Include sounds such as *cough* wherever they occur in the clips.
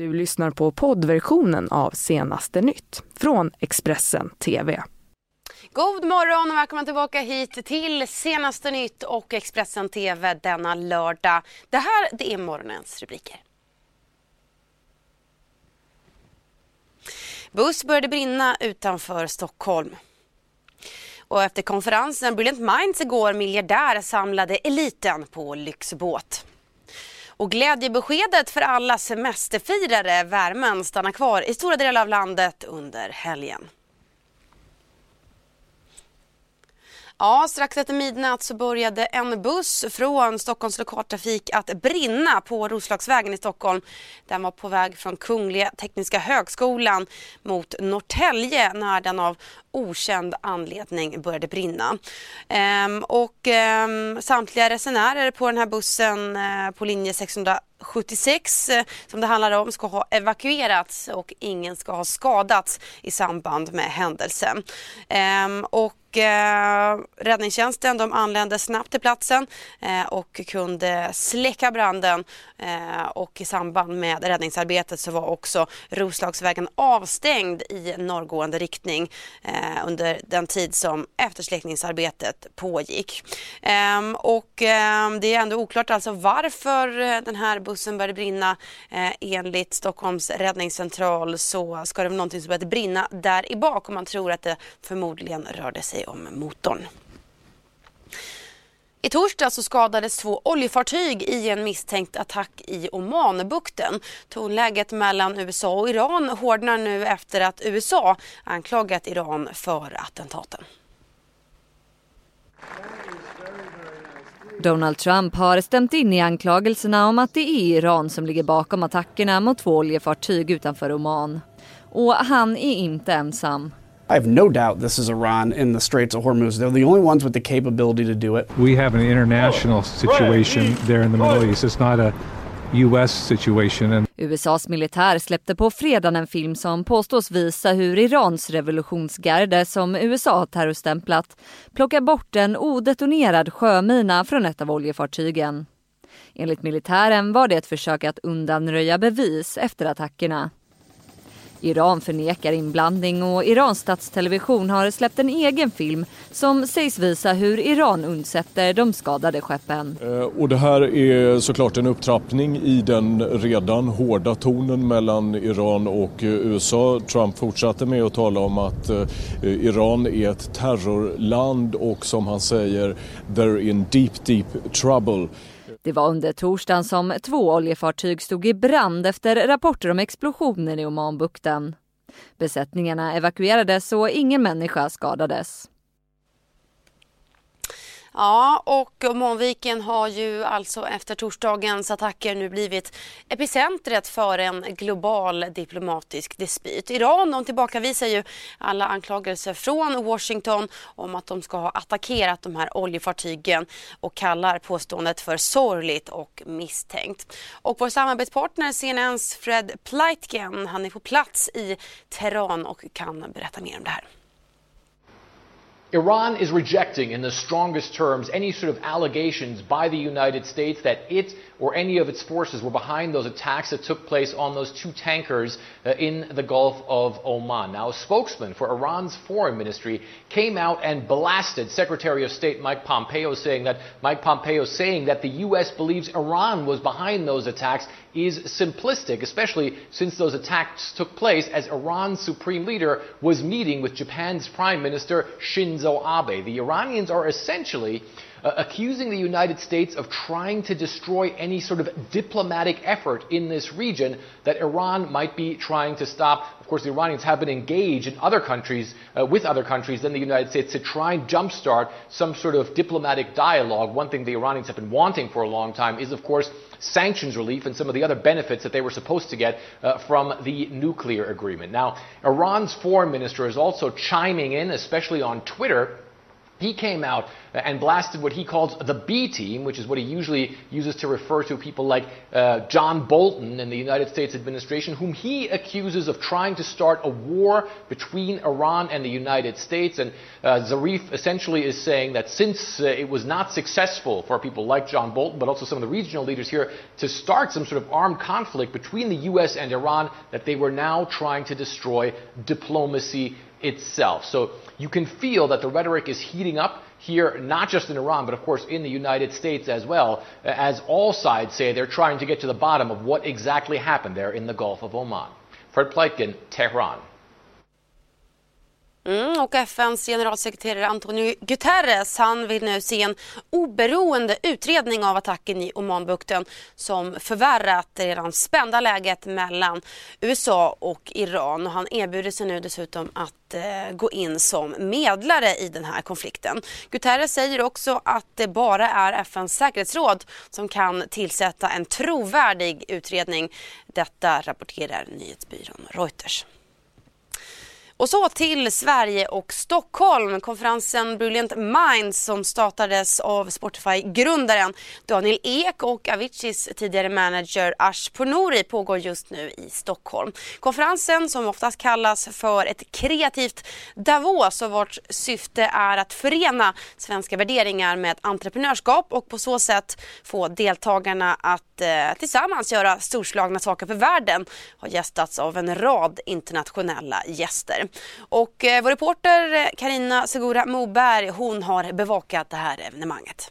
Du lyssnar på poddversionen av Senaste nytt från Expressen TV. God morgon och välkomna tillbaka hit till Senaste nytt och Expressen TV denna lördag. Det här det är morgonens rubriker. Buss började brinna utanför Stockholm. Och efter konferensen Brilliant Minds igår miljardär samlade eliten på lyxbåt. Och glädjebeskedet för alla semesterfirare, värmen stannar kvar i stora delar av landet under helgen. Ja, strax efter midnatt så började en buss från Stockholms lokaltrafik att brinna på Roslagsvägen i Stockholm. Den var på väg från Kungliga Tekniska högskolan mot Norrtälje när den av okänd anledning började brinna. Ehm, och ehm, samtliga resenärer på den här bussen eh, på linje 600 76 eh, som det handlar om ska ha evakuerats och ingen ska ha skadats i samband med händelsen. Ehm, och och räddningstjänsten de anlände snabbt till platsen eh, och kunde släcka branden och i samband med räddningsarbetet så var också Roslagsvägen avstängd i norrgående riktning under den tid som eftersläckningsarbetet pågick. Ehm, och ehm, det är ändå oklart alltså varför den här bussen började brinna. Eh, enligt Stockholms räddningscentral så ska det vara någonting som började brinna där i bak och man tror att det förmodligen rörde sig om motorn. I torsdag så skadades två oljefartyg i en misstänkt attack i Omanbukten. Tonläget mellan USA och Iran hårdnar nu efter att USA anklagat Iran för attentaten. Donald Trump har stämt in i anklagelserna om att det är Iran som ligger bakom attackerna mot två oljefartyg utanför Oman. Och han är inte ensam. I have no doubt this is Iran in the Straits of Hormuz. They're the only ones with the capability to do it. We have an international situation there in the Middle East. It's not a US situation. And USAs militär släppte på fredagen en film som påstås visa hur Irans revolutionsgarde som USA har terrorstämplat plockar bort en odetonerad sjömina från ett av oljefartygen. Enligt militären var det ett försök att undanröja bevis efter attackerna. Iran förnekar inblandning och Irans statstelevision har släppt en egen film som sägs visa hur Iran undsätter de skadade skeppen. Eh, och det här är såklart en upptrappning i den redan hårda tonen mellan Iran och eh, USA. Trump fortsatte med att tala om att eh, Iran är ett terrorland och som han säger, they're in deep, deep trouble. Det var under torsdagen som två oljefartyg stod i brand efter rapporter om explosioner i Omanbukten. Besättningarna evakuerades och ingen människa skadades. Ja, och Månviken har ju alltså efter torsdagens attacker nu blivit epicentret för en global diplomatisk dispyt. Iran de tillbakavisar ju alla anklagelser från Washington om att de ska ha attackerat de här oljefartygen och kallar påståendet för sorgligt och misstänkt. Och vår samarbetspartner CNNs Fred Pleitgen, han är på plats i Teheran och kan berätta mer om det här. Iran is rejecting, in the strongest terms, any sort of allegations by the United States that it or any of its forces were behind those attacks that took place on those two tankers uh, in the Gulf of Oman. Now, a spokesman for Iran's foreign ministry came out and blasted Secretary of State Mike Pompeo, saying that Mike Pompeo saying that the U.S. believes Iran was behind those attacks is simplistic, especially since those attacks took place as Iran's supreme leader was meeting with Japan's Prime Minister Shinzo Abe. The Iranians are essentially uh, accusing the United States of trying to destroy any sort of diplomatic effort in this region that Iran might be trying to stop. Of course, the Iranians have been engaged in other countries, uh, with other countries than the United States, to try and jumpstart some sort of diplomatic dialogue. One thing the Iranians have been wanting for a long time is, of course, sanctions relief and some of the other benefits that they were supposed to get uh, from the nuclear agreement. Now, Iran's foreign minister is also chiming in, especially on Twitter he came out and blasted what he calls the B team, which is what he usually uses to refer to people like uh, John Bolton in the United States administration, whom he accuses of trying to start a war between Iran and the United States. And uh, Zarif essentially is saying that since uh, it was not successful for people like John Bolton, but also some of the regional leaders here, to start some sort of armed conflict between the U.S. and Iran, that they were now trying to destroy diplomacy itself. So you can feel that the rhetoric is heating up here, not just in Iran, but of course in the United States as well, as all sides say they're trying to get to the bottom of what exactly happened there in the Gulf of Oman. Fred Pleitgen, Tehran. Mm, och FNs generalsekreterare Antonio Guterres han vill nu se en oberoende utredning av attacken i Omanbukten som förvärrat det redan spända läget mellan USA och Iran. Och han erbjuder sig nu dessutom att eh, gå in som medlare i den här konflikten. Guterres säger också att det bara är FNs säkerhetsråd som kan tillsätta en trovärdig utredning. Detta rapporterar nyhetsbyrån Reuters. Och så till Sverige och Stockholm. Konferensen Brilliant Minds som startades av Spotify-grundaren Daniel Ek och Aviciis tidigare manager Ash Pournouri pågår just nu i Stockholm. Konferensen som oftast kallas för ett kreativt Davos och vars syfte är att förena svenska värderingar med entreprenörskap och på så sätt få deltagarna att eh, tillsammans göra storslagna saker för världen har gästats av en rad internationella gäster. Och eh, vår reporter eh, Karina Segura Moberg hon har bevakat det här evenemanget.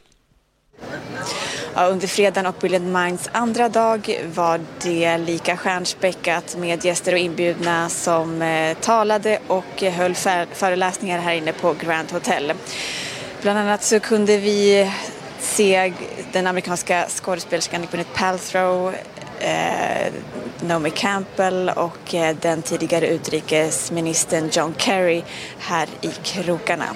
Ja, under fredagen och Brilliant Minds andra dag var det lika stjärnspäckat med gäster och inbjudna som eh, talade och höll föreläsningar här inne på Grand Hotel. Bland annat så kunde vi se den amerikanska skådespelerskan Gwyneth Paltrow eh, Naomi Campbell och eh, den tidigare utrikesministern John Kerry här i krokarna.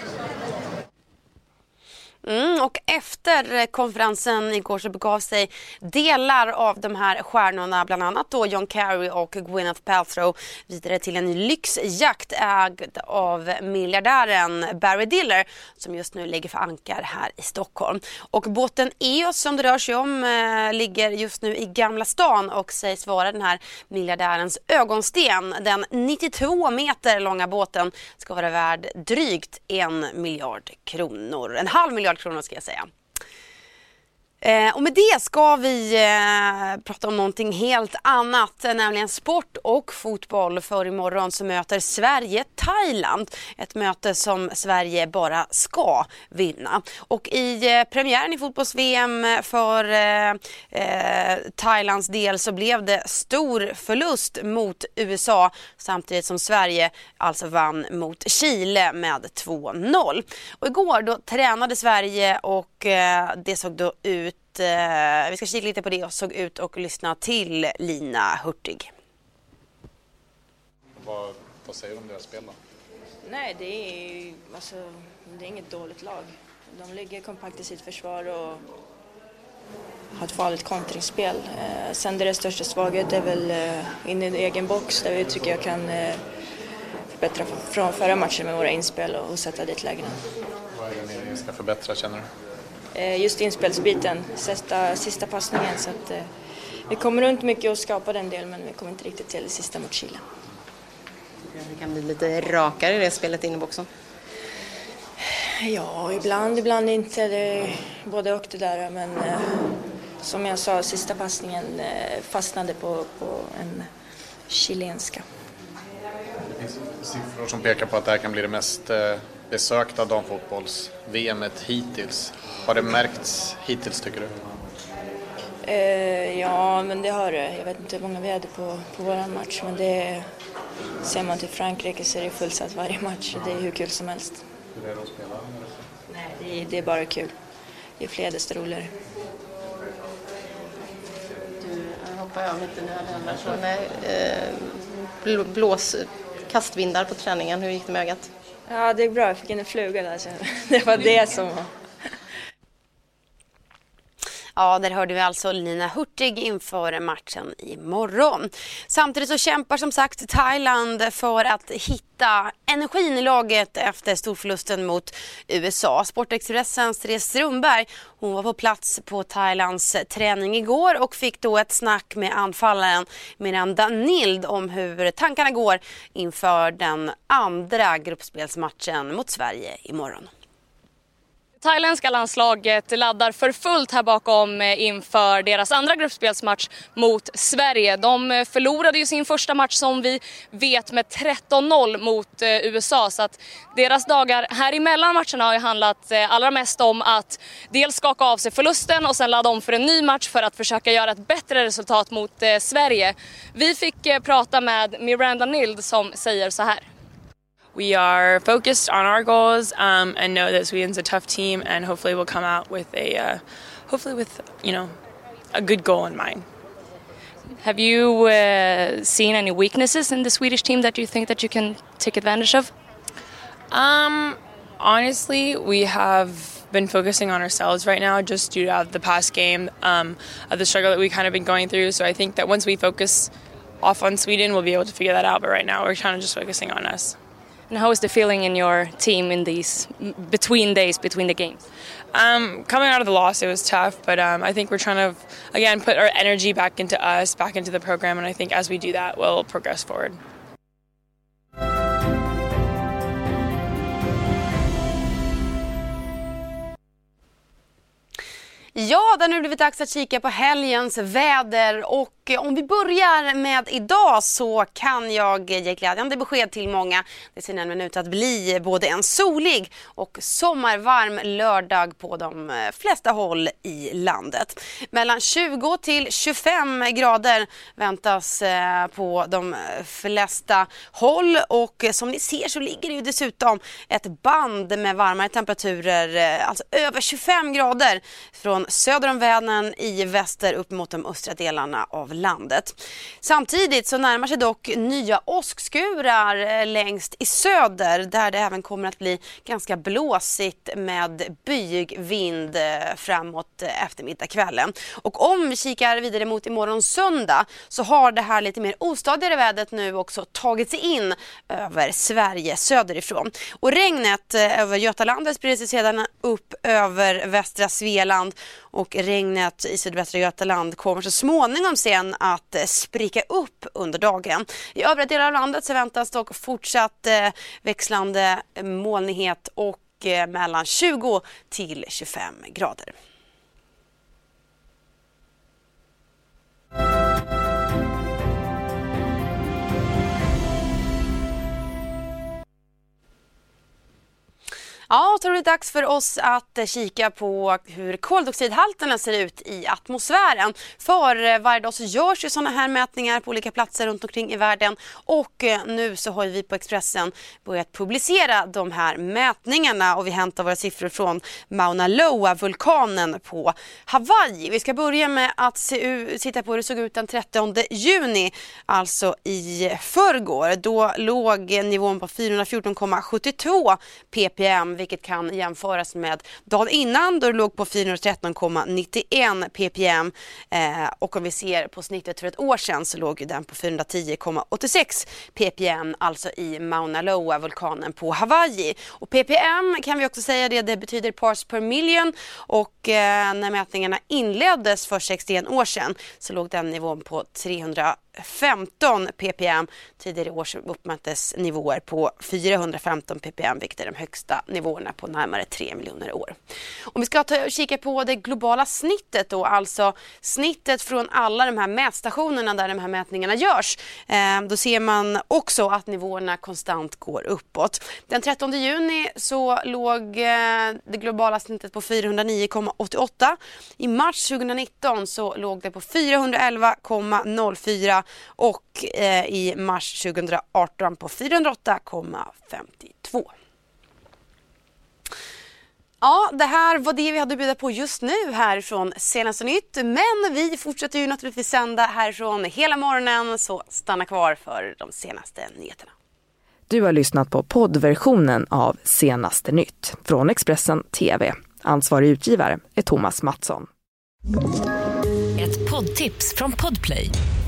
Mm, och efter konferensen igår så begav sig delar av de här stjärnorna, bland annat då John Kerry och Gwyneth Paltrow vidare till en lyxjakt ägd av miljardären Barry Diller som just nu ligger för ankar här i Stockholm. Och båten EOS som det rör sig om eh, ligger just nu i Gamla stan och sägs vara den här miljardärens ögonsten. Den 92 meter långa båten ska vara värd drygt en miljard kronor, en halv miljard kronor ska jag säga. Eh, och med det ska vi eh, prata om någonting helt annat, eh, nämligen sport och fotboll. För imorgon så möter Sverige Thailand. Ett möte som Sverige bara ska vinna. Och i eh, premiären i fotbolls-VM för eh, eh, Thailands del så blev det stor förlust mot USA samtidigt som Sverige alltså vann mot Chile med 2-0. Och igår då tränade Sverige och det såg då ut eh, vi ska kika lite på det och såg ut och lyssna till Lina Hurtig. Vad, vad säger du om deras spel då? Nej, det är, alltså, det är inget dåligt lag. De ligger kompakt i sitt försvar och har ett farligt kontringsspel. Eh, sen deras största svaghet är väl eh, inne i egen box där vi tycker jag kan eh, förbättra från förra matchen med våra inspel och, och sätta dit lägena. Vad är det ni ska förbättra känner du? Eh, just inspelsbiten, sista, sista passningen. Så att, eh, vi kommer runt mycket och skapar den delen men vi kommer inte riktigt till sista mot Chile. Det kan bli lite rakare i det spelet inne i boxen? Ja, ibland, ibland inte. Det är både och det där. Men eh, som jag sa, sista passningen eh, fastnade på, på en chilenska. Det finns siffror som pekar på att det här kan bli det mest eh, besökta damfotbolls-VM hittills. Har det märkts hittills tycker du? Eh, ja, men det har det. Jag vet inte hur många vi hade på, på vår match, men det ser man till Frankrike så är det fullsatt varje match. Det är hur kul som helst. Hur är det att spela? Nej, det är, det är bara kul. Det är fler desto roligare. Du hoppar över lite nu här från eh, blås, kastvindar på träningen. Hur gick det med ögat? Ja, det är bra. Jag fick in en fluga där. Så *laughs* det var det som var... Ja, där hörde vi alltså Lina Hurtig inför matchen imorgon. Samtidigt så kämpar som sagt Thailand för att hitta energin i laget efter storförlusten mot USA. Sportexpressens Therese Strömberg hon var på plats på Thailands träning igår och fick då ett snack med anfallaren Miranda Nild om hur tankarna går inför den andra gruppspelsmatchen mot Sverige imorgon thailändska landslaget laddar för fullt här bakom eh, inför deras andra gruppspelsmatch mot Sverige. De eh, förlorade ju sin första match som vi vet med 13-0 mot eh, USA så att deras dagar här emellan matcherna har ju handlat allra mest om att dels skaka av sig förlusten och sen ladda om för en ny match för att försöka göra ett bättre resultat mot Sverige. Vi fick prata med Miranda Nild som säger så här. We are focused on our goals um, and know that Sweden's a tough team, and hopefully we'll come out with a, uh, hopefully with you know, a good goal in mind. Have you uh, seen any weaknesses in the Swedish team that you think that you can take advantage of? Um, honestly, we have been focusing on ourselves right now, just due to the past game um, of the struggle that we kind of been going through. So I think that once we focus off on Sweden, we'll be able to figure that out. But right now, we're kind of just focusing on us. And how is the feeling in your team in these between days between the games? Um, coming out of the loss, it was tough, but um, I think we're trying to again put our energy back into us, back into the program, and I think as we do that, we'll progress forward. Ja, det har nu blivit dags att kika på helgens väder och eh, om vi börjar med idag så kan jag ge glädjande besked till många. Det ser nämligen ut att bli både en solig och sommarvarm lördag på de eh, flesta håll i landet. Mellan 20 till 25 grader väntas eh, på de flesta håll och som ni ser så ligger det ju dessutom ett band med varmare temperaturer, alltså över 25 grader från söder om Vänern i väster upp mot de östra delarna av landet. Samtidigt så närmar sig dock nya åskskurar eh, längst i söder där det även kommer att bli ganska blåsigt med byig vind eh, framåt eh, eftermiddagskvällen. Och om vi kikar vidare mot imorgon söndag så har det här lite mer ostadigare vädret nu också tagit sig in över Sverige söderifrån. Och regnet eh, över Götalandet sprider sig sedan upp över västra Svealand och regnet i sydvästra Götaland kommer så småningom sen att eh, spricka upp under dagen. I övriga delar av landet så väntas dock fortsatt eh, växlande molnighet och eh, mellan 20 till 25 grader. Ja, då är det dags för oss att eh, kika på hur koldioxidhalterna ser ut i atmosfären. För eh, varje dag så görs ju sådana här mätningar på olika platser runt omkring i världen och eh, nu så har vi på Expressen börjat publicera de här mätningarna och vi hämtar våra siffror från Mauna Loa-vulkanen på Hawaii. Vi ska börja med att se, titta på hur det såg ut den 30 juni, alltså i förrgår. Då låg nivån på 414,72 ppm vilket kan jämföras med dagen innan då det låg på 413,91 ppm eh, och om vi ser på snittet för ett år sedan så låg den på 410,86 ppm alltså i Mauna Loa vulkanen på Hawaii. Och ppm kan vi också säga det, det betyder parts per million och eh, när mätningarna inleddes för 61 år sedan så låg den nivån på 300 15 ppm. Tidigare i år uppmättes nivåer på 415 ppm vilket är de högsta nivåerna på närmare 3 miljoner år. Om vi ska ta och kika på det globala snittet då, alltså snittet från alla de här mätstationerna där de här mätningarna görs, eh, då ser man också att nivåerna konstant går uppåt. Den 13 juni så låg eh, det globala snittet på 409,88. I mars 2019 så låg det på 411,04 och eh, i mars 2018 på 408,52. Ja, det här var det vi hade att bjuda på just nu härifrån Senaste Nytt. Men vi fortsätter ju naturligtvis sända härifrån hela morgonen så stanna kvar för de senaste nyheterna. Du har lyssnat på poddversionen av Senaste Nytt från Expressen TV. Ansvarig utgivare är Thomas Mattsson. Ett poddtips från Podplay.